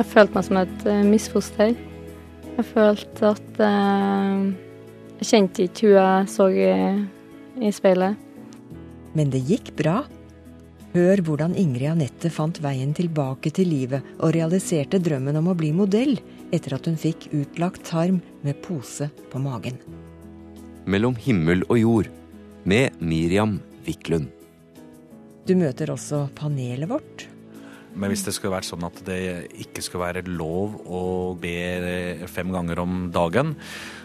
Jeg følte meg som et uh, misfoster. Jeg følte at uh, Jeg kjente ikke hun jeg så i, i speilet. Men det gikk bra. Hør hvordan Ingrid Anette fant veien tilbake til livet og realiserte drømmen om å bli modell etter at hun fikk utlagt tarm med pose på magen. Mellom himmel og jord med Miriam Wiklund. Du møter også panelet vårt. Men hvis det skulle vært sånn at det ikke skulle være lov å be fem ganger om dagen,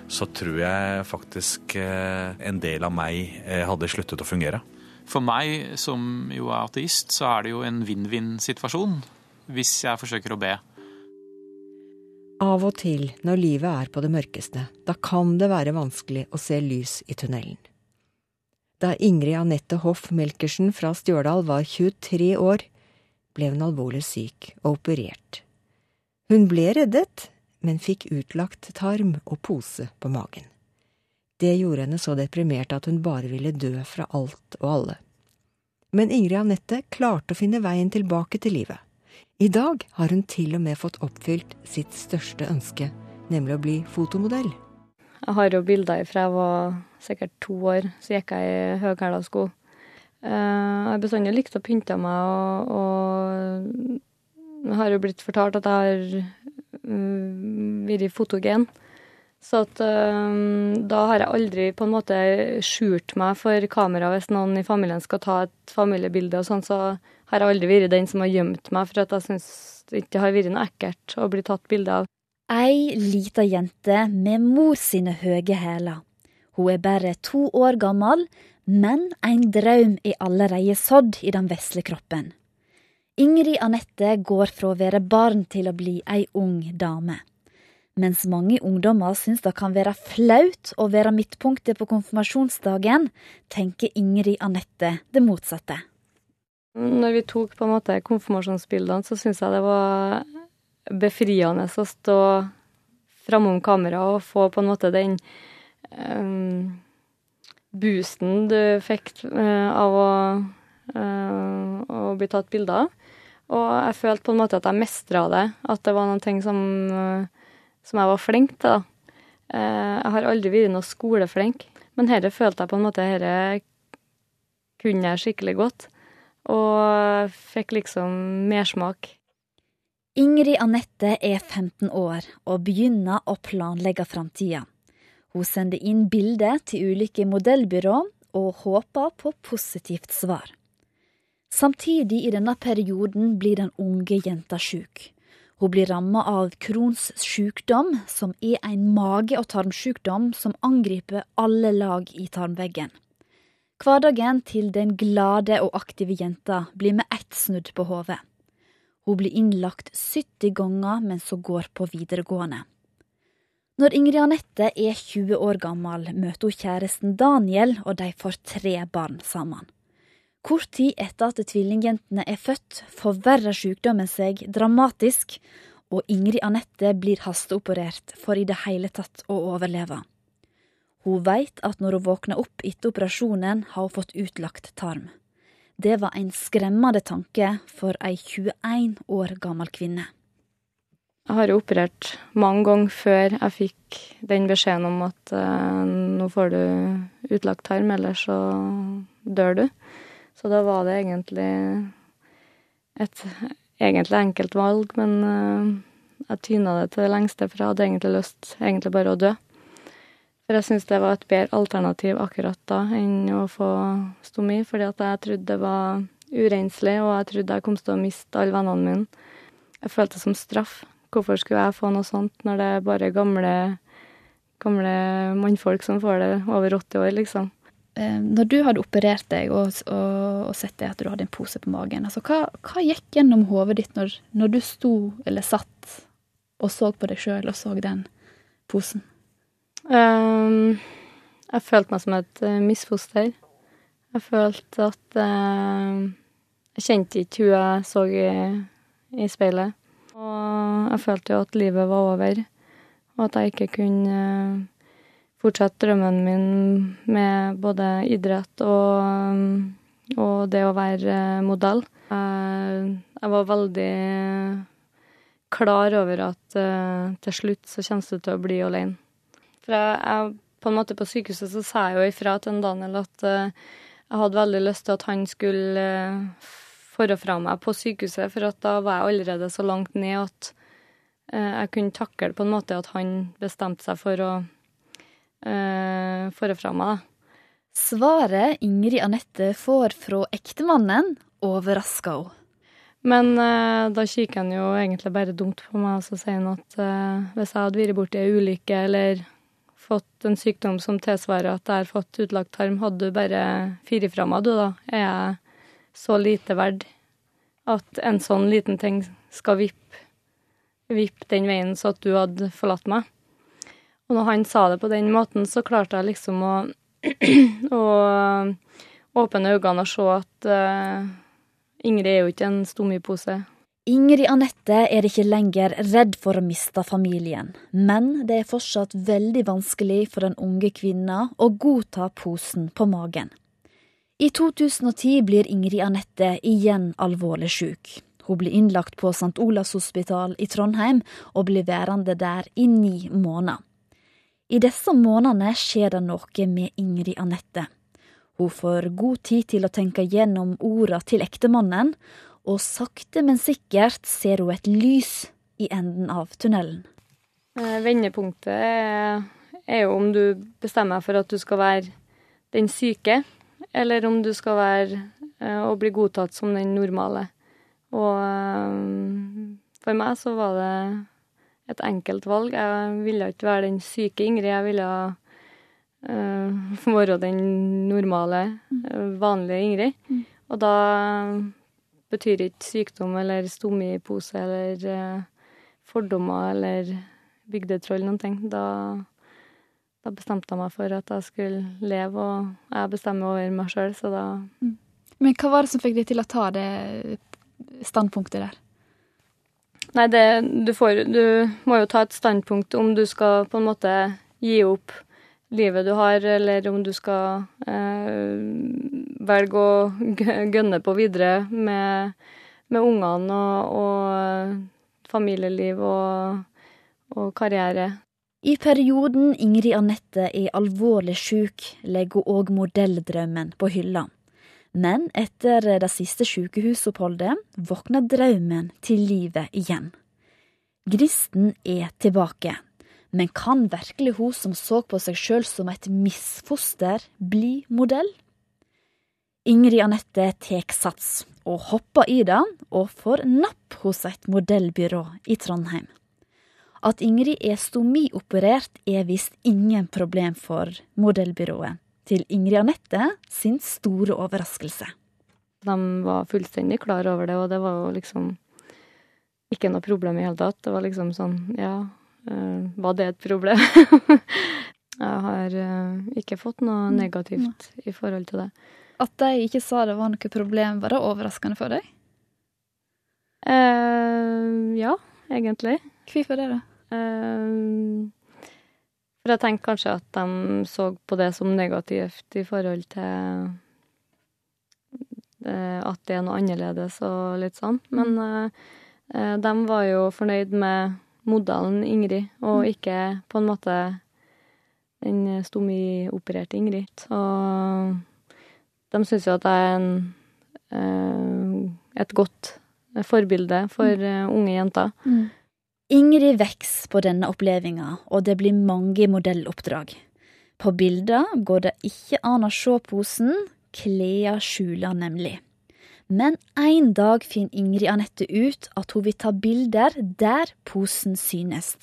så tror jeg faktisk eh, en del av meg eh, hadde sluttet å fungere. For meg som jo er ateist, så er det jo en vinn-vinn-situasjon hvis jeg forsøker å be. Av og til når livet er på det mørkeste, da kan det være vanskelig å se lys i tunnelen. Da Ingrid Anette Hoff Melkersen fra Stjørdal var 23 år, ble hun alvorlig syk og operert. Hun ble reddet, men fikk utlagt tarm og pose på magen. Det gjorde henne så deprimert at hun bare ville dø fra alt og alle. Men Ingrid Anette klarte å finne veien tilbake til livet. I dag har hun til og med fått oppfylt sitt største ønske, nemlig å bli fotomodell. Jeg har jo bilder fra jeg var sikkert to år, så gikk jeg i høyhæla sko. Eh, jeg har bestandig likt å pynte meg, og, og har jo blitt fortalt at jeg har mm, vært fotogen. Så at, um, da har jeg aldri på en måte skjult meg for kamera hvis noen i familien skal ta et familiebilde og sånn, så har jeg aldri vært den som har gjemt meg for at jeg syns ikke har vært noe ekkelt å bli tatt bilde av. Ei lita jente med mor sine høye hæler. Hun er bare to år gammel, men en drøm er allerede sådd i den vesle kroppen. Ingrid Anette går fra å være barn til å bli ei ung dame. Mens mange ungdommer syns det kan være flaut å være midtpunktet på konfirmasjonsdagen, tenker Ingrid Anette det motsatte. Når vi tok på en måte konfirmasjonsbildene, så syns jeg det var befriende å stå framom kamera og få på en måte den um, boosten du fikk uh, av å, uh, å, bli tatt bilde av. Og jeg følte på en måte at jeg mestra det. At det var noen ting som uh, som jeg var flink til, da. Eh, jeg har aldri vært noe skoleflink, men dette følte jeg på en måte dette kunne jeg skikkelig godt. Og fikk liksom mersmak. Ingrid Anette er 15 år og begynner å planlegge framtida. Hun sender inn bilder til ulike modellbyrå og håper på positivt svar. Samtidig i denne perioden blir den unge jenta sjuk. Hun blir ramma av Crohns sykdom, som er en mage- og tarmsykdom som angriper alle lag i tarmveggen. Hverdagen til den glade og aktive jenta blir med ett snudd på hodet. Hun blir innlagt 70 ganger mens hun går på videregående. Når Ingrid Anette er 20 år gammel, møter hun kjæresten Daniel, og de får tre barn sammen. Kort tid etter at tvillingjentene er født, forverrer sykdommen seg dramatisk, og Ingrid Anette blir hasteoperert for i det hele tatt å overleve. Hun veit at når hun våkner opp etter operasjonen, har hun fått utlagt tarm. Det var en skremmende tanke for ei 21 år gammel kvinne. Jeg har jo operert mange ganger før jeg fikk den beskjeden om at eh, nå får du utlagt tarm, eller så dør du. Så da var det egentlig et egentlig enkelt valg, men eh, jeg tyna det til det lengste, for jeg hadde egentlig lyst egentlig bare å dø. For jeg syns det var et bedre alternativ akkurat da enn å få stomi, fordi at jeg trodde det var urenslig, og jeg trodde jeg kom til å miste alle vennene mine. Jeg følte det som straff. Hvorfor skulle jeg få noe sånt når det er bare gamle, gamle mannfolk som får det over 80 år, liksom? Eh, når du hadde operert deg og, og, og sett det at du hadde en pose på magen, altså hva, hva gikk gjennom hodet ditt når, når, du sto eller satt og så på deg sjøl og så den posen? Um, jeg følte meg som et uh, misfoster. Jeg følte at uh, Jeg kjente ikke hun jeg så i, i, speilet. Og jeg følte jo at livet var over, og at jeg ikke kunne uh, fortsette drømmen min med både idrett og, og det å være modell. Jeg, jeg var veldig klar over at uh, til slutt så kommer du til å bli alene. For jeg, jeg, på en måte på sykehuset så sa jeg jo ifra til Daniel at jeg hadde veldig lyst til at han skulle uh, å fra meg på sykehuset, for at da var jeg allerede så langt ned at uh, jeg kunne takle på en måte at han bestemte seg for å uh, å fra meg. Svaret Ingrid Anette får fra ektemannen, overrasker henne. Men uh, da kikker han jo egentlig bare dumt på meg, og så sier han at uh, hvis jeg hadde vært borti ei ulykke eller fått en sykdom som tilsvarer at jeg har fått utlagt tarm, hadde du bare fire fra meg, du, da? Er jeg så lite verd at en sånn liten ting skal vippe vipp den veien så at du hadde forlatt meg? Og når han sa det på den måten, så klarte jeg liksom å å åpne øynene og se at uh, Ingrid er jo ikke en stommipose. Ingrid Anette er ikke lenger redd for å miste familien, men det er fortsatt veldig vanskelig for den unge kvinna å godta posen på magen. I 2010 blir Ingrid Anette igjen alvorlig syk. Hun blir innlagt på St. Olavs hospital i Trondheim og blir værende der i ni måneder. I disse månedene skjer det noe med Ingrid Anette. Hun får god tid til å tenke gjennom orda til ektemannen, og sakte, men sikkert ser hun et lys i enden av tunnelen. Eh, vendepunktet er, jo om du bestemmer deg for at du skal være den syke, eller om du skal være eh, og bli godtatt som den normale. Og eh, for meg så var det et enkelt valg. Jeg ville ikke være den syke Ingrid, jeg ville uh, være den normale, uh, vanlige Ingrid. Mm. Og da betyr ikke sykdom eller stomipose eller fordommer eller bygdetroll noen ting. Da, da, bestemte jeg meg for at jeg skulle leve, og jeg bestemmer over meg sjøl, så da mm. Men hva var det som fikk deg til å ta det standpunktet der? Nei, det, du, får, du må jo ta et standpunkt om du skal på en måte gi opp livet du har, eller om du skal eh, velge å gønne på videre med, med ungene og, og familieliv og, og, karriere. I perioden Ingrid Anette er alvorlig syk, legger hun òg modelldrømmen på hylla. Men etter det siste sykehusoppholdet våkner drømmen til livet igjen. Gristen er tilbake, men kan virkelig hun som så på seg sjøl som et misfoster, bli modell? Ingrid Anette tek sats, og hopper i det, og får napp hos et modellbyrå i Trondheim. At Ingrid er stomioperert er visst ingen problem for modellbyrået til Ingrid Anette sin store overraskelse. De var fullstendig klar over det, og det var jo liksom ikke noe problem i hele tatt. Det var liksom sånn, ja, uh, var det et problem? jeg har uh, ikke fått noe mm, negativt i forhold til det. At de ikke sa det var noe problem, var det overraskende for deg? Uh, ja, egentlig. Hvorfor det, da? Uh, for jeg tenkte kanskje at de så på det som negativt i forhold til eh, at det er noe annerledes og litt sånn. Men mm. eh, de var jo fornøyd med modellen Ingrid, og mm. ikke på en måte den stomiopererte Ingrid. Og de syns jo at jeg er en, eh, et godt forbilde for mm. unge jenter. Mm. Ingrid vokser på denne opplevelsen, og det blir mange modelloppdrag. På bilder går det ikke an å se posen, klærne skjuler nemlig. Men en dag finner Ingrid Anette ut at hun vil ta bilder der posen synes.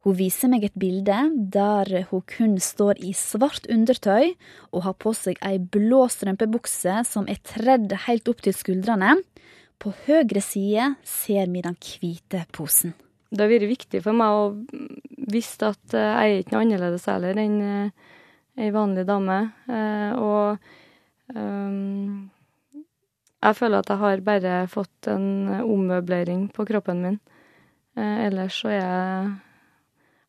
Hun viser meg et bilde der hun kun står i svart undertøy og har på seg ei blå strømpebukse som er tredd helt opp til skuldrene. På høyre side ser vi den hvite posen det har vært viktig for meg å vise at eh, jeg er ikke noe annerledes heller enn eh, ei vanlig dame. Eh, og jeg føler at jeg har bare fått en ommøblering på kroppen min. Ellers så er jeg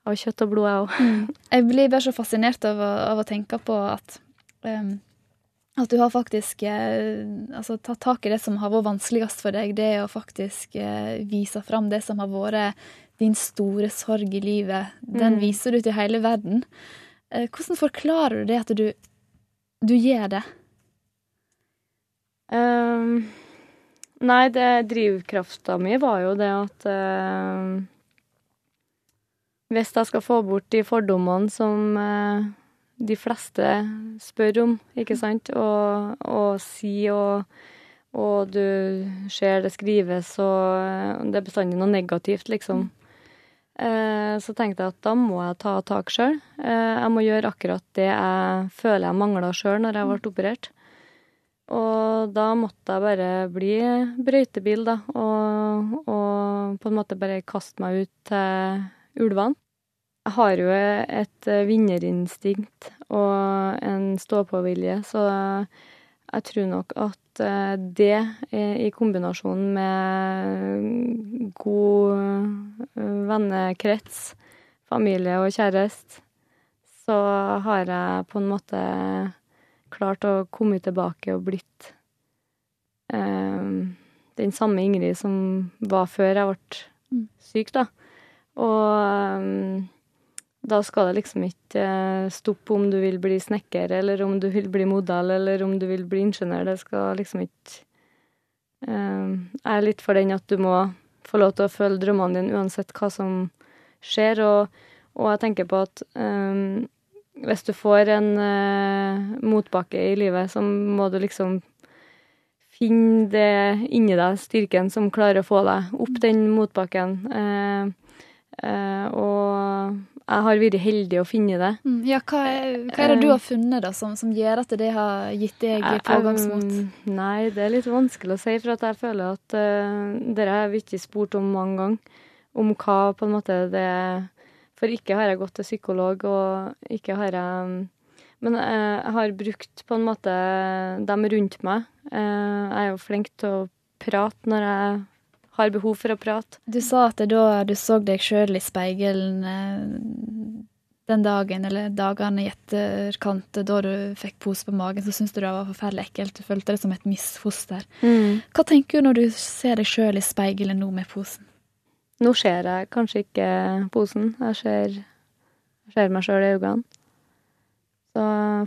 av kjøtt og blod, jeg òg. Mm. Jeg blir bare så fascinert av å, av å tenke på at um, At du har faktisk eh, altså, tatt tak i det som har vært vanskeligst for deg. Det å faktisk eh, vise fram det som har vært din store sorg i livet. Den Mm. viser du til hele verden. Eh, hvordan forklarer du det at du, du gjør det? Um, nei, det drivkrafta mi var jo det at uh, Hvis jeg skal få bort de fordommene som eh, de fleste spør om, ikke sant, og, og si og, og du ser det skrives, og det er bestandig noe negativt, liksom. Eh, så tenkte jeg at da må jeg ta tak sjøl. Eh, jeg må gjøre akkurat det jeg føler jeg mangla sjøl når jeg ble operert. Og da måtte jeg bare bli brøytebil, da, og, og på en måte bare kaste meg ut til ulvene. Jeg har jo et eh, vinnerinstinkt og en stå-på-vilje, så jeg tror nok at eh, det i kombinasjon med god eh, vennekrets, familie og kjæreste, så har jeg på en måte klart å komme tilbake og blitt eh, den samme Ingrid som var før jeg ble Mm. syk, da. Og eh, da skal det liksom ikke eh, stoppe om du vil bli snekker, eller om du vil bli modell, eller om du vil bli ingeniør. Det skal liksom ikke eh, Jeg er litt for den at du må få lov til å følge drømmene dine uansett hva som skjer, og, og jeg tenker på at um, hvis du får en uh, motbakke i livet, så må du liksom finne det inni deg, styrken som klarer å få deg opp den motbakken. Uh, uh, og jeg har vært heldig å finne det. Mm, Ja, hva er, hva er det du har funnet da, som, som gjør at det har gitt deg Jeg- pågangsmot? Nei, det er litt vanskelig å si, for jeg føler at uh, dere har jeg ikke spurt om mange ganger. Om hva på en måte det er. For ikke har jeg gått til psykolog, og ikke har jeg Men eh, jeg har brukt på en måte dem rundt meg. Eh, jeg er jo flink til å prate når jeg har behov for å prate. Du sa at da du så deg sjøl i speilet eh, den dagen, eller dagene i etterkant, da du fikk pose på magen, så syntes du det var forferdelig ekkelt. Du følte det som et misfoster. Hva tenker du når du ser deg sjøl i speilet nå med posen? Nå ser jeg kanskje ikke posen. Jeg ser, jeg ser meg sjøl i øynene. Så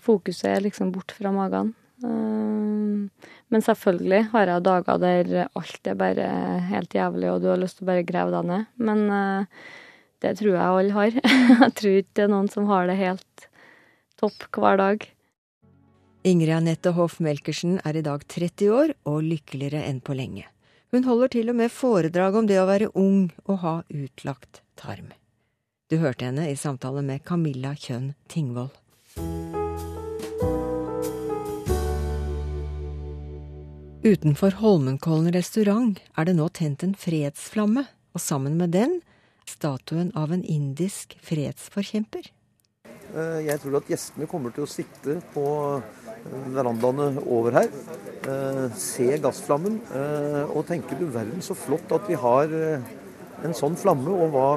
fokuset er liksom bort fra magen. Um, Men selvfølgelig har jeg dager der alt er bare helt jævlig, og du har lyst til å bare grave deg ned. Men uh, det tror jeg alle har. jeg tror ikke det er noen som har det helt topp hver dag. Ingrid Anette Hoff Melkersen er i dag 30 år og lykkeligere enn på lenge. Hun holder til og med foredrag om det å være ung og ha utlagt tarm. Du hørte henne i samtale med Camilla Kjønn Tingvoll. Utenfor Holmenkollen restaurant er det nå tent en fredsflamme, og sammen med den statuen av en indisk fredsforkjemper. Eh, Jeg tror at gjestene kommer til å sitte på eh, verandaene over her, eh, se gassflammen og tenke du verden så flott at vi har en sånn flamme, og hva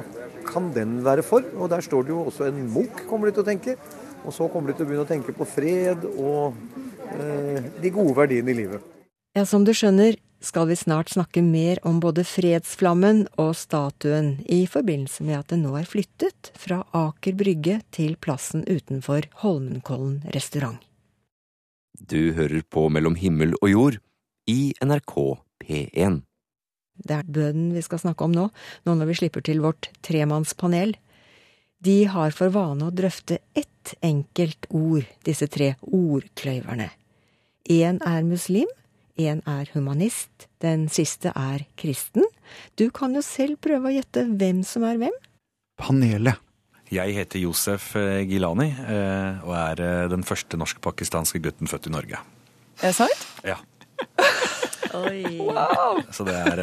kan den være for? Og der står det jo også en Munch, kommer de til å tenke. Og så kommer de til å begynne å tenke på fred og de gode verdiene i livet. Ja, som du skjønner, skal vi snart snakke mer om både fredsflammen og statuen i forbindelse med at den nå er flyttet fra Aker Brygge til plassen utenfor Holmenkollen restaurant. Du hører på Mellom himmel og jord i NRK P1. Det er bønnen vi skal snakke om nå, nå når vi slipper til vårt tremannspanel. De har for vane å drøfte ett enkelt ord, disse tre ordkløyverne. Én er muslim, én er humanist, den siste er kristen. Du kan jo selv prøve å gjette hvem som er hvem. Panelet. Jeg heter Josef eh, Gilani eh, og er eh, den første norsk-pakistanske gutten født i Norge. Er det sant? Ja, Wow! så det er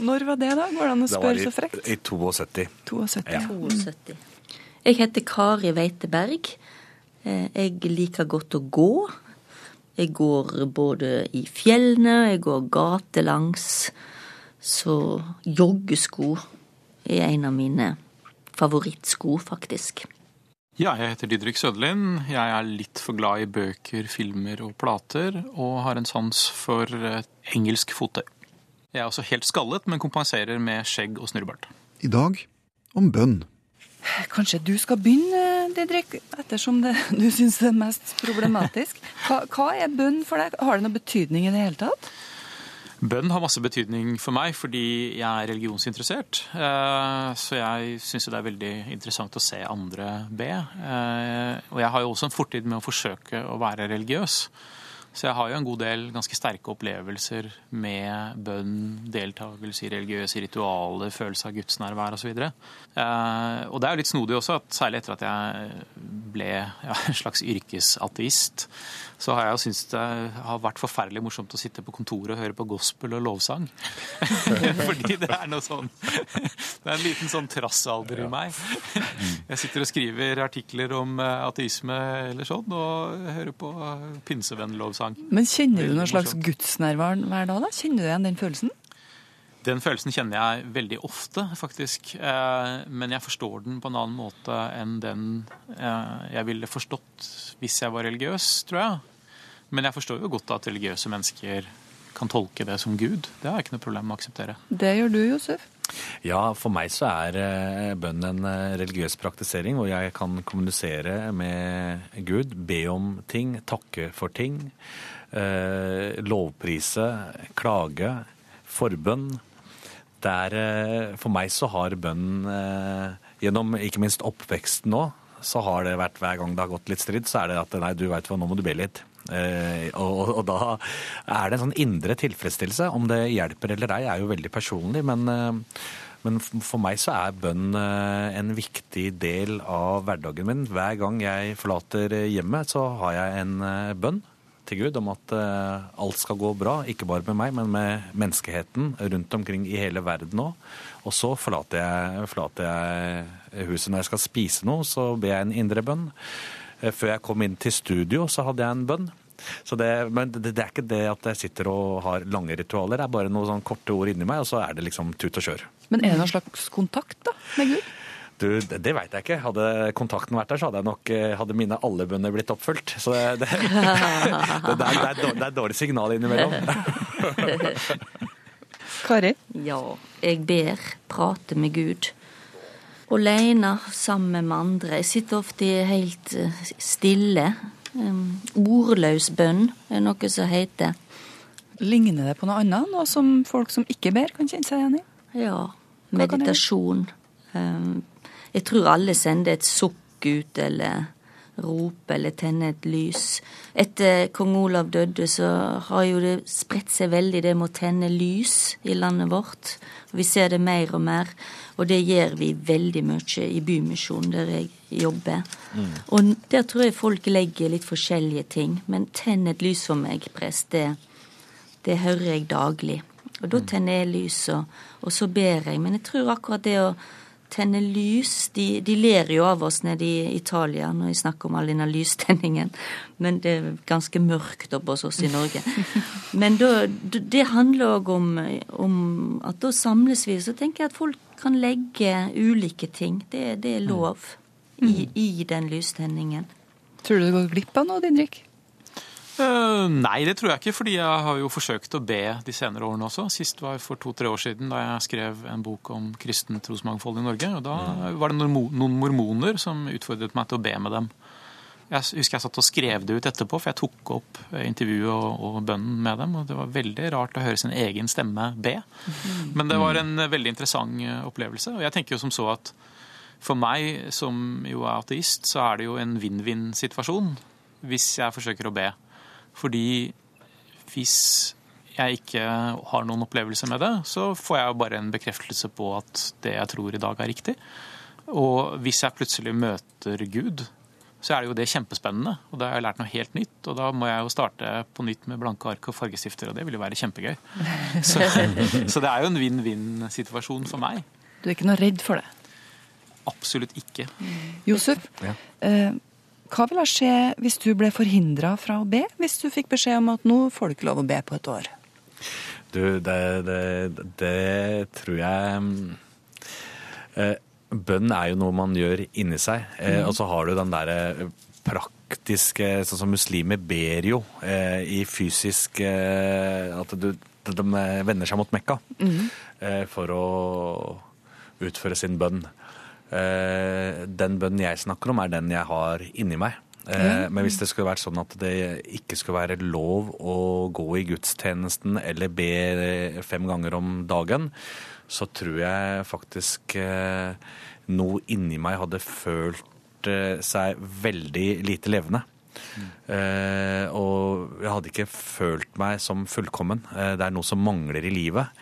Når var det, da? Går det an å spørre i, så frekt? i 72. 72. Ja. 72. Jeg heter Kari Weiteberg. Eh, Jeg liker godt å gå. Jeg går både i fjellene, jeg går gatelangs. Så joggesko er en av mine favorittsko, faktisk. Ja, jeg heter Didrik Søderlind. Jeg er litt for glad i bøker, filmer og plater, og har en sans for eh, engelsk fottøy. Jeg er også helt skallet, men kompenserer med skjegg og snurrebart. I dag om bønn. Kanskje du skal begynne, Didrik, ettersom det, du syns det er mest problematisk. Hva, hva er bønn for deg? Har det noen betydning i det hele tatt? Bønn har masse betydning for meg fordi jeg er religionsinteressert. Eh, Så jeg syns det er veldig interessant å se andre be. Eh, Og jeg har jo også en fortid med å forsøke å være religiøs. Så jeg har jo en god del ganske sterke opplevelser med bønn, deltakelse i religiøse ritualer, følelse av gudsnærvær osv. Eh, og det er jo litt snodig også, at særlig etter at jeg ble ja, en slags yrkesateist, så har jeg jo syntes det har vært forferdelig morsomt å sitte på kontoret og høre på gospel og lovsang. Fordi det er noe sånn Det er en liten sånn trassalder i meg. Jeg sitter og skriver artikler om eh, ateisme eller sånn, og hører på pinsevennlovsang. Men kjenner du noen slags gudsnærvær hver dag? da? Kjenner du igjen den følelsen? Den følelsen kjenner jeg veldig ofte, faktisk. Eh, Men jeg forstår den på en annen måte enn den eh, jeg ville forstått hvis jeg var religiøs, tror jeg. Men jeg forstår jo godt at religiøse mennesker kan tolke det som Gud. Det har jeg ikke noe problem med å akseptere. Det gjør du, Josef. Ja, for meg så er eh, bønn en eh, religiøs praktisering hvor jeg kan kommunisere med Gud, be om ting, takke for ting, eh, lovprise, klage, forbønn. Er, eh, for meg så har bønn eh, gjennom ikke minst oppveksten nå, så har det vært hver gang det har gått litt strid, så er det at nei, du veit hva, nå må du be litt. Eh, og, da er det en sånn indre tilfredsstillelse. Om det hjelper eller ei, er jo veldig personlig, men, eh, men for meg så er bønn eh, en viktig del av hverdagen min. Hver gang jeg forlater hjemmet, så har jeg en bønn til Gud om at alt skal gå bra, ikke bare med meg, men med menneskeheten rundt omkring i hele verden òg. Og så forlater jeg, forlater jeg huset når jeg skal spise noe, så ber jeg en indre bønn. Eh, Før jeg kom inn til studio, så hadde jeg en bønn. Så det, men det, det er ikke det at jeg sitter og har lange ritualer, det er bare noen sånn korte ord inni meg, og så er det liksom tut og kjør. Men er det noen slags kontakt da, med Gud? Du, det, det veit jeg ikke. Hadde kontakten vært der, så hadde, jeg nok, eh, hadde mine alle bønner blitt oppfylt. Så det, det, det, det, er, det, er, dårlig- det er dårlig signal innimellom. Kari? Ja, jeg ber, prater med Gud. Alene, sammen med andre. Jeg sitter ofte helt eh, stille. Um, ordløs bønn er noe som heter. Ligner det på noe annet? Noe som folk som ikke ber, kan kjenne seg igjen i? Ja, meditasjon. Um, jeg tror alle sender et sukk ut, eller rope, eller tenne et lys. Etter kong Olav døde, så har jo det spredt seg veldig det med å tenne lys i landet vårt. Vi ser det mer og mer, og det gjør vi veldig mye i Bymisjonen, der jeg jobber. Og der tror jeg folk legger litt forskjellige ting. Men tenn et lys for meg, prest, det, det hører jeg daglig. Og da tenner jeg lyset, og, og så ber jeg. Men jeg tror akkurat det å tenne lys De, de ler jo av oss nede i Italia når jeg snakker om all denne lystenningen. Men det er ganske mørkt oppe hos oss i Norge. Men da, det handler òg om, om at da samles vi. Så tenker jeg at folk kan legge ulike ting. Det, det er lov i, i den lystenningen. Tror du du går glipp av noe, Didrik? Eh, nei, det tror jeg ikke, fordi jeg har jo forsøkt å be de senere årene også. Sist var for to-tre år siden da jeg skrev en bok om kristen trosmangfold i Norge. og Da var det noen, mormoner som utfordret meg til å be med dem. Jeg husker jeg satt og skrev det ut etterpå, for jeg tok opp eh, intervjuet og, og bønnen med dem. og Det var veldig rart å høre sin egen stemme be. Men det var en eh, veldig interessant eh, opplevelse. Og jeg tenker jo som så at for meg som jo er ateist, så er det jo en vinn-vinn-situasjon hvis jeg forsøker å be. Fordi hvis jeg ikke har noen opplevelse med det, så får jeg jo bare en bekreftelse på at det jeg tror i dag er riktig. Og hvis jeg plutselig møter Gud, så er det jo det kjempespennende. Og da har jeg lært noe helt nytt, og da må jeg jo starte på nytt med blanke ark og fargestifter, og det vil jo være kjempegøy. Så, så det er jo en vinn-vinn-situasjon for meg. Du er ikke noe redd for det? Absolutt ikke. Josef, Ja. eh, hva ville skje hvis du ble forhindra fra å be? Hvis du fikk beskjed om at nå får du ikke lov å be på et år? Du, det, det, det tror jeg mm, eh, Bønn er jo noe man gjør inni seg. Eh, og så har du den derre praktiske Sånn som muslimer ber jo eh, i fysisk eh, At du, de vender seg mot Mekka mm. for å utføre sin bønn. Eh, den bønnen jeg snakker om, er den jeg har inni meg. Mm. Men hvis det skulle vært sånn at det ikke skulle være lov å gå i gudstjenesten eller be fem ganger om dagen, så tror jeg faktisk eh, noe inni meg hadde følt eh, seg veldig lite levende. Mm. og jeg hadde ikke følt meg som fullkommen. Eh, det er noe som mangler i livet.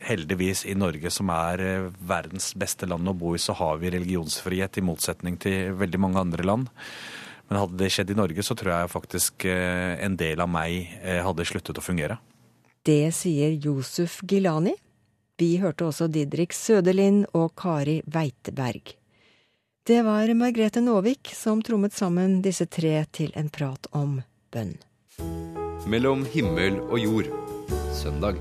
Heldigvis i Norge, som er eh, verdens beste land å bo i, så har vi religionsfrihet, i motsetning til veldig mange andre land. Men hadde det skjedd i Norge, så tror jeg faktisk eh, en del av meg eh, hadde sluttet å fungere. Det sier Josef Gilani. Vi hørte også Didrik Søderlind og Kari Weiteberg. Det var Margrethe Nåvik som trommet sammen disse tre til en prat om bønn. Mellom himmel og jord. Søndag.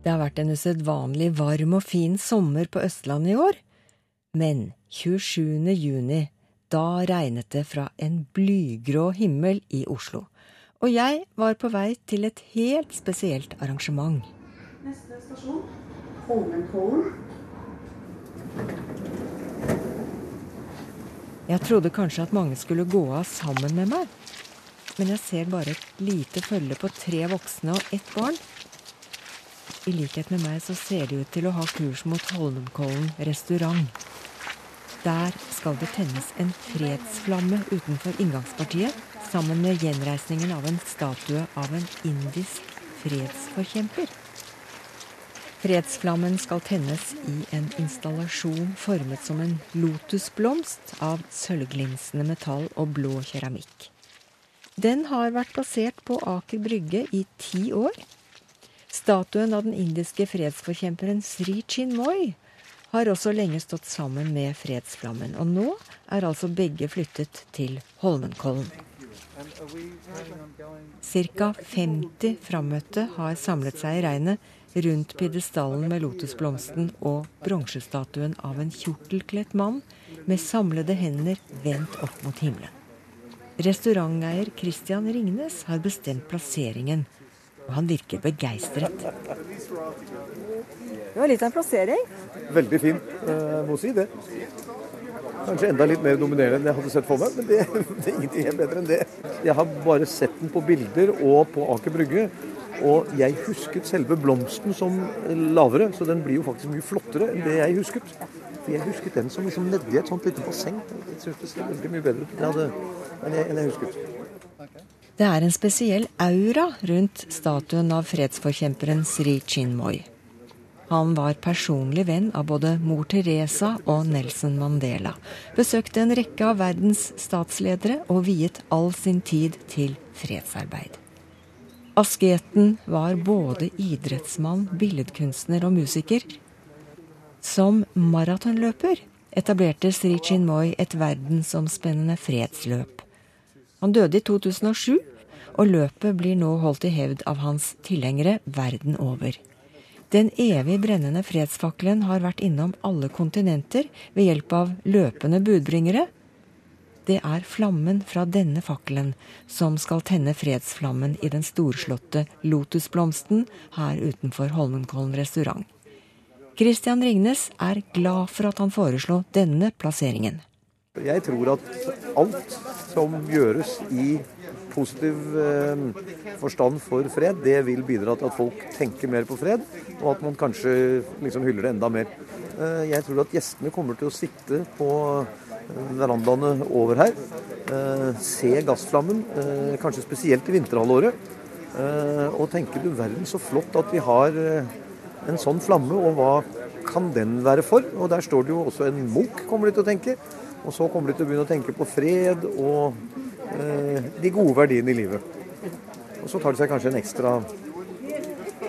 Det har vært en usedvanlig varm og fin sommer på Østlandet i år. Men 27. juni, da regnet det fra en blygrå himmel i Oslo. Og jeg var på vei til et helt spesielt arrangement. Neste stasjon Holmenkollen. Jeg trodde kanskje at mange skulle gå av sammen med meg. Men jeg ser bare et lite følge på tre voksne og ett barn. I likhet med meg så ser de ut til å ha kurs mot Holmenkollen restaurant. Der skal det tennes en fredsflamme utenfor inngangspartiet, sammen med gjenreisningen av en statue av en indisk fredsforkjemper. Fredsflammen skal tennes i en installasjon formet som en lotusblomst av sølvglinsende metall og blå keramikk. Den har vært plassert på Aker Brygge i ti år. Statuen av den indiske fredsforkjemperen Sri Chinmoy har også lenge stått sammen med fredsflammen, og nå er altså begge flyttet til Holmenkollen. Ca. 50 frammøtte har samlet seg i regnet rundt pidestallen med lotusblomsten og bronsestatuen av en kjortelkledt mann med samlede hender vendt opp mot himmelen. Restauranteier Christian Ringnes har bestemt plasseringen, og han virker begeistret. Det var litt av en plassering. Veldig fin, jeg må si det. Kanskje enda litt mer dominerende enn jeg hadde sett for meg, men det, det er ingenting helt bedre enn det. Jeg har bare sett den på bilder og på Aker Brygge, og jeg husket selve blomsten som lavere, så den blir jo faktisk mye flottere enn det jeg husket. For jeg husket den som liksom nedi et sånt lite basseng. Jeg syns det ser veldig mye bedre ut jeg, enn jeg husket. Det er en spesiell aura rundt statuen av fredsforkjemperen Sri Chinmoy. Han var personlig venn av både mor Teresa og Nelson Mandela. Besøkte en rekke av verdens statsledere og viet all sin tid til fredsarbeid. Asketen var både idrettsmann, billedkunstner og musiker. Som maratonløper etablerte Sri Chinmoy et verdensomspennende fredsløp. Han døde i 2007, og løpet blir nå holdt i hevd av hans tilhengere verden over. Den evig brennende fredsfakkelen har vært innom alle kontinenter ved hjelp av løpende budbringere. Det er flammen fra denne fakkelen som skal tenne fredsflammen i den storslåtte lotusblomsten her utenfor Holmenkollen restaurant. Christian Ringnes er glad for at han foreslo denne plasseringen. Jeg tror at alt som gjøres i positiv eh, forstand for fred, det vil bidra til at folk tenker mer på fred, og at man kanskje liksom hyller det enda mer. Eh, jeg tror at gjestene kommer til å sitte på eh, verandaene over her, se gassflammen, kanskje spesielt i vinterhalvåret, og tenke du verden så flott at vi har en sånn flamme, og hva kan den være for? Og der står det jo også en Munch, kommer de til å tenke. Og så kommer de til å begynne å tenke på fred og eh, de gode verdiene i livet. Og så tar de seg kanskje en ekstra,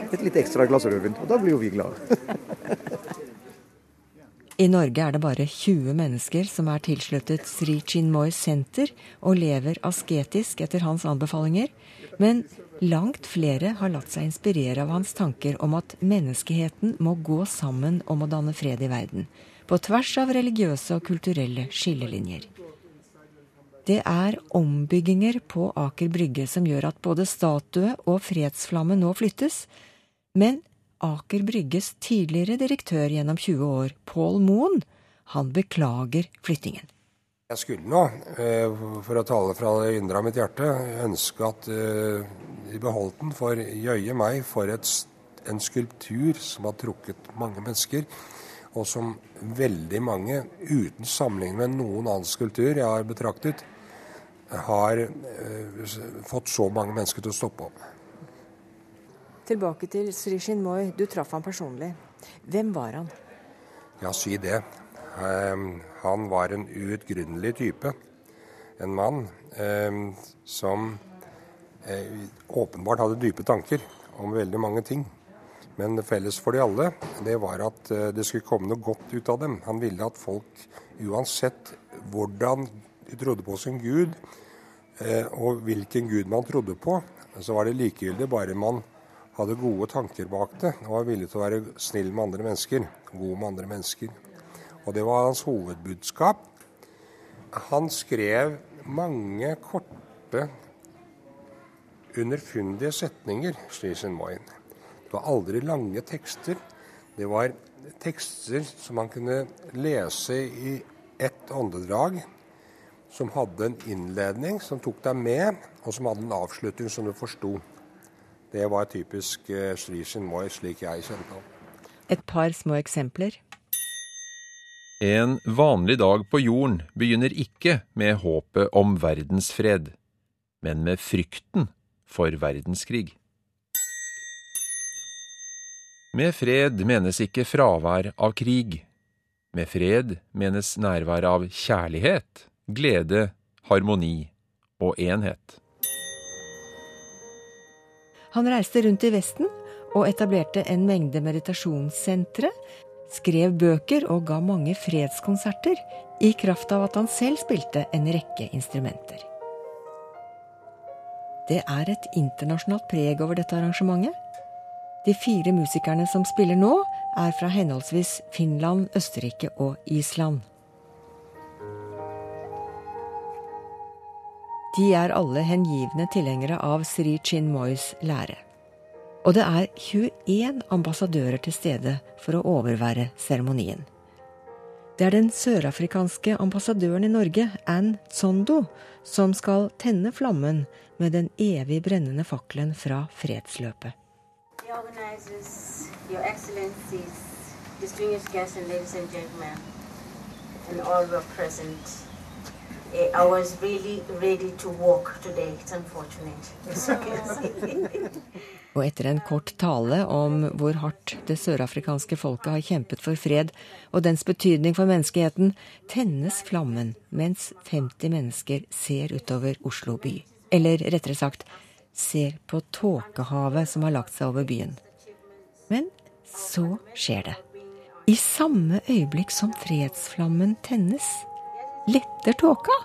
et litt ekstra glass rødvin, og da blir jo vi glade. I Norge er det bare 20 mennesker som er tilsluttet Sri Chinmoy senter og lever asketisk etter hans anbefalinger, men langt flere har latt seg inspirere av hans tanker om at menneskeheten må gå sammen om å danne fred i verden. På tvers av religiøse og kulturelle skillelinjer. Det er ombygginger på Aker Brygge som gjør at både statue og fredsflamme nå flyttes, men Aker Brygges tidligere direktør gjennom 20 år, Pål Moen, han beklager flyttingen. Jeg skulle nå, eh, for å tale fra det indre av mitt hjerte, ønske at eh, de beholdt den. For jøye meg for et, en skulptur som har trukket mange mennesker, og som veldig mange, uten sammenligning med noen annen skulptur jeg har betraktet, har eh, fått så mange mennesker til å stoppe opp. Tilbake til Sri Chinmoy. Du traff han personlig. Hvem var han? Ja, si det. Eh, han var en uutgrunnelig type. En mann eh, som eh, åpenbart hadde dype tanker om veldig mange ting. Men felles for de alle, det var at eh, det skulle komme noe godt ut av dem. Han ville at folk, uansett hvordan de trodde på sin gud, eh, og hvilken gud man trodde på, så var det likegyldig bare man hadde gode tanker bak det og var villig til å være snill med andre mennesker. God med andre mennesker. Og det var hans hovedbudskap. Han skrev mange korte, underfundige setninger, Stisen Moyen. Det var aldri lange tekster. Det var tekster som man kunne lese i ett åndedrag, som hadde en innledning som tok deg med, og som hadde en avslutning som du forsto. Det var typisk uh, Moi, slik jeg kjente ham. Et par små eksempler. En vanlig dag på jorden begynner ikke med håpet om verdensfred, men med frykten for verdenskrig. Med fred menes ikke fravær av krig. Med fred menes nærvær av kjærlighet, glede, harmoni og enhet. Han reiste rundt i Vesten og etablerte en mengde meditasjonssentre, skrev bøker og ga mange fredskonserter i kraft av at han selv spilte en rekke instrumenter. Det er et internasjonalt preg over dette arrangementet. De fire musikerne som spiller nå, er fra henholdsvis Finland, Østerrike og Island. De er alle hengivne tilhengere av Sri Chinmoys lære. Og det er 21 ambassadører til stede for å overvære seremonien. Det er den sørafrikanske ambassadøren i Norge, Ann Tsondo, som skal tenne flammen med den evig brennende fakkelen fra fredsløpet. The organizers, your excellencies, distinguished guests and ladies and gentlemen, and all who are present, Eh, I was really ready to walk today. It's unfortunate. Og etter en kort tale om hvor hardt det sørafrikanske folket har kjempet for fred og dens betydning for menneskeheten, tennes flammen mens 50 mennesker ser utover Oslo by. Eller rettere sagt ser på tåkehavet som har lagt seg over byen. Men så skjer det. I samme øyeblikk som fredsflammen tennes, Letter tåka?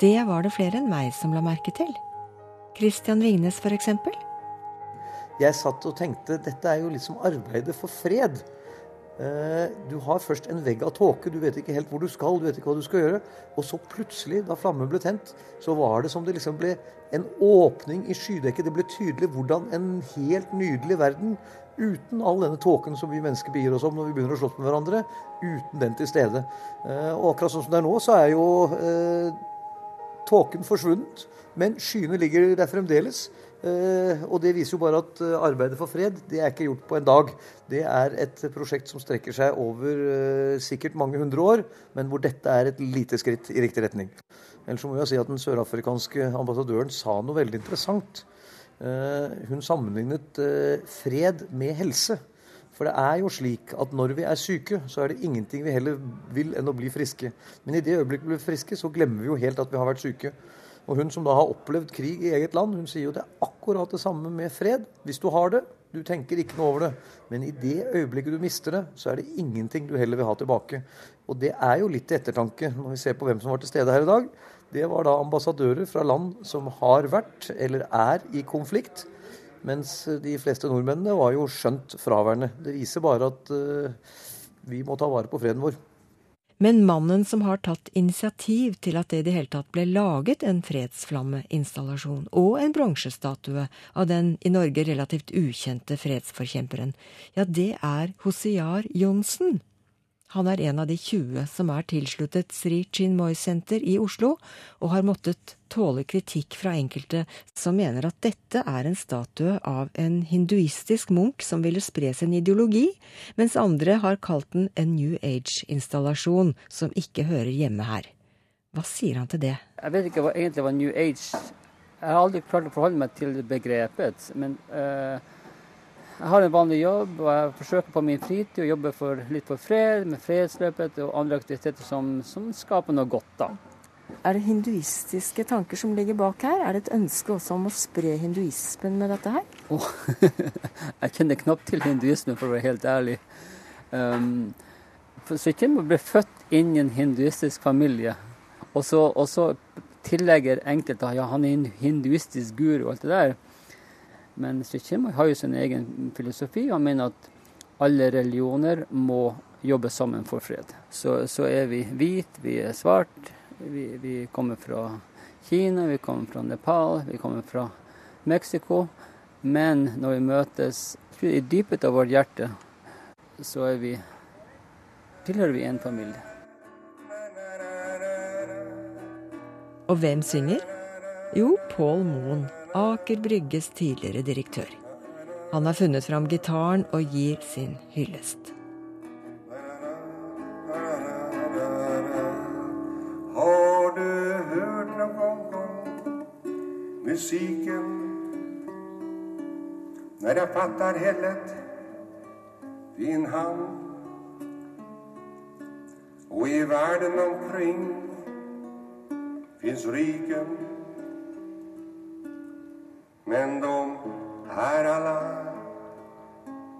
Det var det flere enn meg som la merke til. Christian Ringnes, f.eks. Jeg satt og tenkte dette er jo liksom arbeidet for fred. Eh, du har først en vegg av tåke, du vet ikke helt hvor du skal, du vet ikke hva du skal gjøre. Og så plutselig, da flammen ble tent, så var det som det liksom ble en åpning i skydekket. Det ble tydelig hvordan en helt nydelig verden uten all denne tåken som vi mennesker begir oss om når vi begynner å slåss med hverandre, uten den til stede. Eh, og akkurat sånn som det er nå, så er jo eh, tåken forsvunnet, men skyene ligger der fremdeles. Eh, og det viser jo bare at eh, arbeidet for fred det er ikke gjort på en dag. Det er et prosjekt som strekker seg over eh, sikkert mange hundre år, men hvor dette er et lite skritt i riktig retning. Ellers må jeg si at den sørafrikanske ambassadøren sa noe veldig interessant. Hun sammenlignet fred med helse. For det er jo slik at når vi er syke, så er det ingenting vi heller vil enn å bli friske. Men i det øyeblikket vi blir friske, så glemmer vi jo helt at vi har vært syke. Og hun som da har opplevd krig i eget land, hun sier jo det er akkurat det samme med fred. Hvis du har det, du tenker ikke noe over det. Men i det øyeblikket du mister det, så er det ingenting du heller vil ha tilbake. Og det er jo litt til ettertanke når vi ser på hvem som var til stede her i dag det var da ambassadører fra land som har vært eller er i konflikt. Mens de fleste nordmennene var jo skjønt fraværende. Det viser bare at uh, Vi må ta vare på freden vår. Men mannen som har tatt initiativ til at det i det hele tatt ble laget en fredsflammeinstallasjon og en bronsestatue av den i Norge relativt ukjente fredsforkjemperen, ja, det er Hosiar Johnsen. Han er en av de 20 som er tilsluttet Sri Chinmoy-senter i Oslo, og har måttet tåle kritikk fra enkelte som mener at dette er en statue av en hinduistisk munk som ville spre sin ideologi, mens andre har kalt den en New Age-installasjon som ikke hører hjemme her. Hva sier han til det? Jeg vet ikke hva, egentlig hva New Age Jeg har aldri klart å forholde meg til begrepet. men... Uh jeg har en vanlig jobb, og jeg forsøker på min fritid å jobbe for, litt for fred, med fredsløpet og andre aktiviteter som, som skaper noe godt. da. Er det hinduistiske tanker som ligger bak her? Er det et ønske også om å spre hinduismen med dette her? Oh, jeg kjenner knapt til hinduismen, for å være helt ærlig. Um, man ble født inn i en hinduistisk familie, og så, og så tillegger enkelte ja, han er en hinduistisk guru og alt det der. Men Sykjima har jo sin egen filosofi. Han mener at alle religioner må jobbe sammen for fred. Så, så er vi hvit, vi er svart, vi, vi, kommer fra Kina, vi kommer fra Nepal, vi kommer fra Mexico. Men når vi møtes i dypet av vårt hjerte, så er vi, tilhører vi en familie. Og hvem synger? Jo, Pål Moen. Aker Brygges tidligere direktør. Han har funnet fram gitaren og gir sin hyllest. Har du hørt noen gang musikken når jeg fatter hellet din hand? Og i verden omkring fins riken men de är alla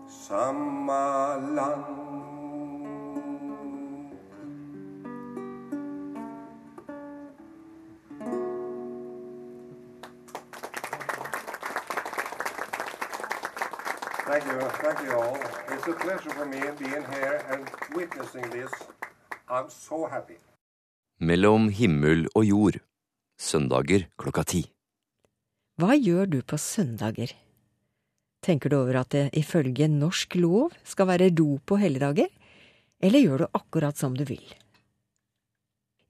samma land. Thank you, thank you all. It's a pleasure for me being here and witnessing this. I'm so happy. Mellom himmel og jord. Søndager klokka ti. Hva gjør du på søndager? Tenker du over at det ifølge norsk lov skal være ro på helligdager, eller gjør du akkurat som du vil?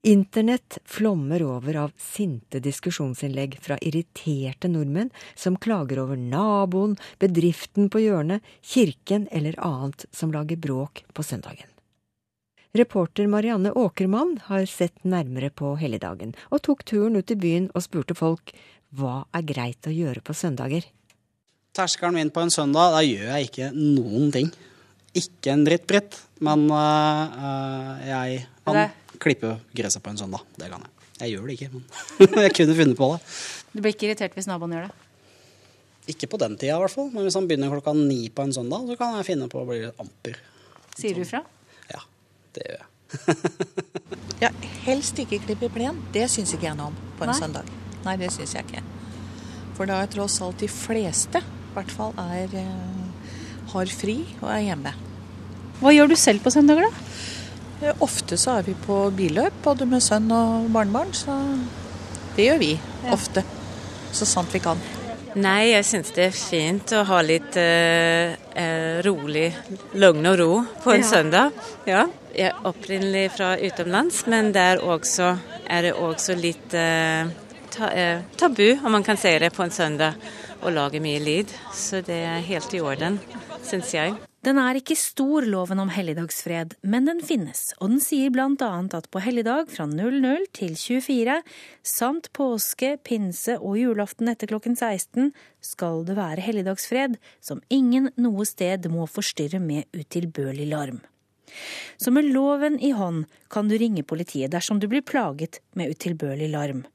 Internett flommer over av sinte diskusjonsinnlegg fra irriterte nordmenn som klager over naboen, bedriften på hjørnet, kirken eller annet som lager bråk på søndagen. Reporter Marianne Åkermann har sett nærmere på helligdagen, og tok turen ut i byen og spurte folk hva er greit å gjøre på søndager? Terskelen min på en søndag, da gjør jeg ikke noen ting. Ikke en dritt, Britt. Men uh, jeg kan klippe gresset på en søndag. Det kan jeg. Jeg gjør det ikke, men jeg kunne funnet på det. Du blir ikke irritert hvis naboen gjør det? Ikke på den tida, i hvert fall. Men hvis han begynner klokka ni på en søndag, så kan jeg finne på å bli amper. Sier du fra? Ja, det gjør jeg. ja, helst ikke klippe plen. Det syns ikke jeg noe om på en Nei. søndag. Nei, det syns jeg ikke. For da er tross alt de fleste i hvert fall er, eh, har fri og er hjemme. Hva gjør du selv på søndager, da? Eh, ofte så er vi på billøp, både med sønn og barnebarn. Så det gjør vi ja. ofte. Så sant vi kan. Nei, jeg syns det er fint å ha litt eh, eh rolig lugn og ro på en ja. søndag. Ja. Jeg er opprinnelig fra utenlands, men der også er det også litt eh, ta, eh, tabu, om man kan si det, på en søndag å lage mye lyd. Så det er helt i orden, syns jeg. Den er ikke stor, loven om helligdagsfred, men den finnes, og den sier annet at på helligdag fra 00 til 24, samt påske, pinse og julaften etter klokken 16, skal det være helligdagsfred som ingen noe sted må forstyrre med utilbørlig larm. Så med loven i hånd kan du ringe politiet dersom du blir plaget med utilbørlig larm.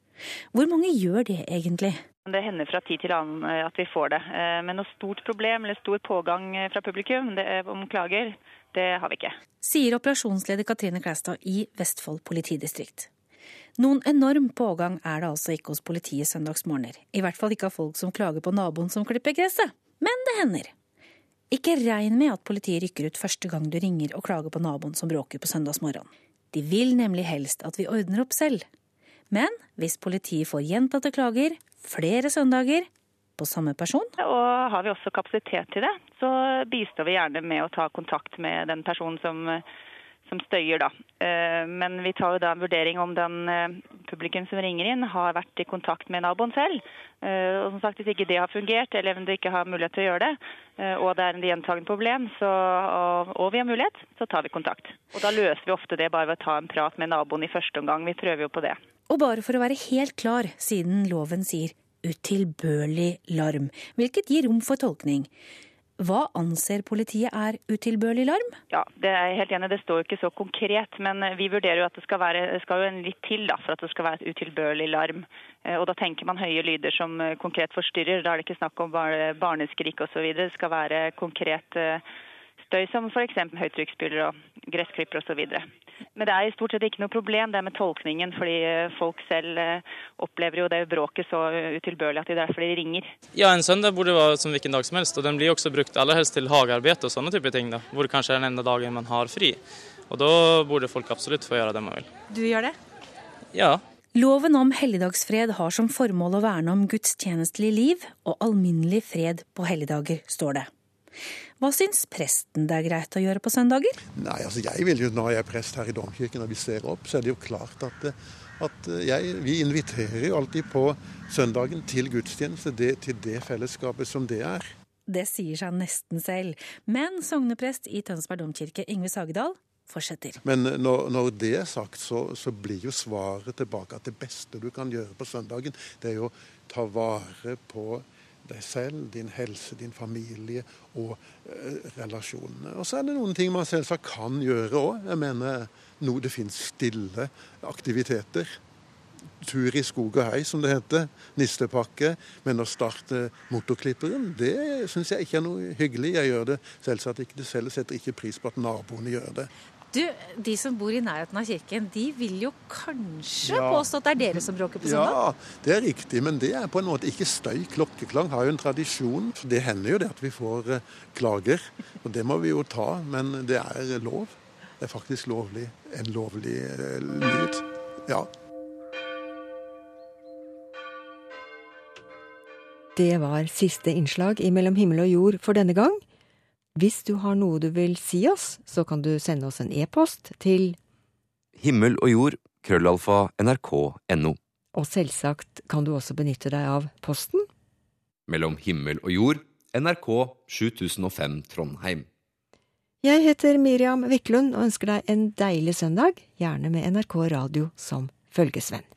Hvor mange gjør det egentlig? Det hender fra tid til annen eh, at vi får det. Eh, men noe stort problem eller stor pågang eh, fra publikum det, om klager, det har vi ikke. Sier operasjonsleder Katrine Klæstad i Vestfold politidistrikt. Noen enorm pågang er det altså ikke hos politiet søndagsmorgener. I hvert fall ikke av folk som klager på naboen som klipper gresset. Men det hender. Ikke regn med at politiet rykker ut første gang du ringer og klager på naboen som bråker på søndagsmorgen. De vil nemlig helst at vi ordner opp selv. Men hvis politiet får gjentatte klager flere søndager på samme person Og har vi også kapasitet til det, så bistår vi gjerne med å ta kontakt med den personen som, som støyer, da. Eh, Men vi tar jo da en vurdering om den eh, publikum som ringer inn, har vært i kontakt med naboen selv. Eh, Og som sagt, hvis ikke det har fungert, eller om du ikke har mulighet til å gjøre det, og det er en gjentagende problem, så, og, og vi har mulighet, så tar vi kontakt. Og da løser vi ofte det bare ved å ta en prat med naboen i første omgang. Vi prøver jo på det. Og bare for å være helt klar, siden loven sier utilbørlig larm, hvilket gir rom for tolkning. Hva anser politiet er utilbørlig larm? Ja, det er helt enig. Det står jo ikke så konkret, men vi vurderer jo at det skal, være, det skal jo en litt til da, for at det skal være et utilbørlig larm. Eh, Og da tenker man høye lyder som eh, konkret forstyrrer. Da er det ikke snakk om barneskrik osv. Det skal være konkret støy som f.eks. høytrykksspyler og gressklipper osv. Men det er i stort sett ikke noe problem det med tolkningen, fordi eh, folk selv eh, opplever jo det bråket så utilbørlig at det er derfor de ringer. Ja, en søndag burde være som hvilken dag som helst, og den blir også brukt aller helst til hagearbeid og sånne typer ting, da, hvor det kanskje er den enda dagen man har fri. Og da burde folk absolutt få gjøre det man vil. Du gjør det? Ja. Loven om helligdagsfred har som formål å verne om gudstjenestelig liv og alminnelig fred på helligdager, står det. Hva syns presten det er greit å gjøre på søndager? Nei, altså jeg vil jo, Når jeg er prest her i domkirken og vi ser opp, så er det jo klart at, eh, at jeg, vi inviterer jo alltid på søndagen til gudstjeneste, det, til det fellesskapet som det er. Det sier seg nesten selv. Men sogneprest i Tønsberg domkirke, Yngve Sagedal, fortsetter. Men når, når det er sagt, så, så blir jo svaret tilbake at det beste du kan gjøre på søndagen, det er jo å ta vare på deg selv, din helse, din familie og eh, relasjonene. Og så er det noen ting man selvsagt kan gjøre òg. Jeg mener nå det finnes stille aktiviteter. Tur i skog og hei, som det heter. Nistepakke. Men å starte motorklipperen, det syns jeg ikke er noe hyggelig. Jeg gjør det selvsagt ikke det selv. Setter ikke pris på at naboene gjør det. Du, De som bor i nærheten av kirken, de vil jo kanskje Ja. påstå at det er dere som bråker på søndag? Ja, det er riktig, men det er på en måte ikke støy. Klokkeklang har jo en tradisjon. Det hender jo det at vi får eh, klager, og det må vi jo ta. Men det er lov. Det er faktisk lovlig. En lovlig eh, lyd. Ja. Det var siste innslag i Mellom himmel og jord for denne gang. Hvis du har noe du vil si oss, så kan du sende oss en e-post til Himmel og jord, krøllalfa, nrk.no. Og selvsagt kan du også benytte deg av posten. Mellom himmel og jord, NRK 7005 Trondheim. Jeg heter Miriam Wiklund og ønsker deg en deilig søndag, gjerne med NRK Radio som følgesvenn.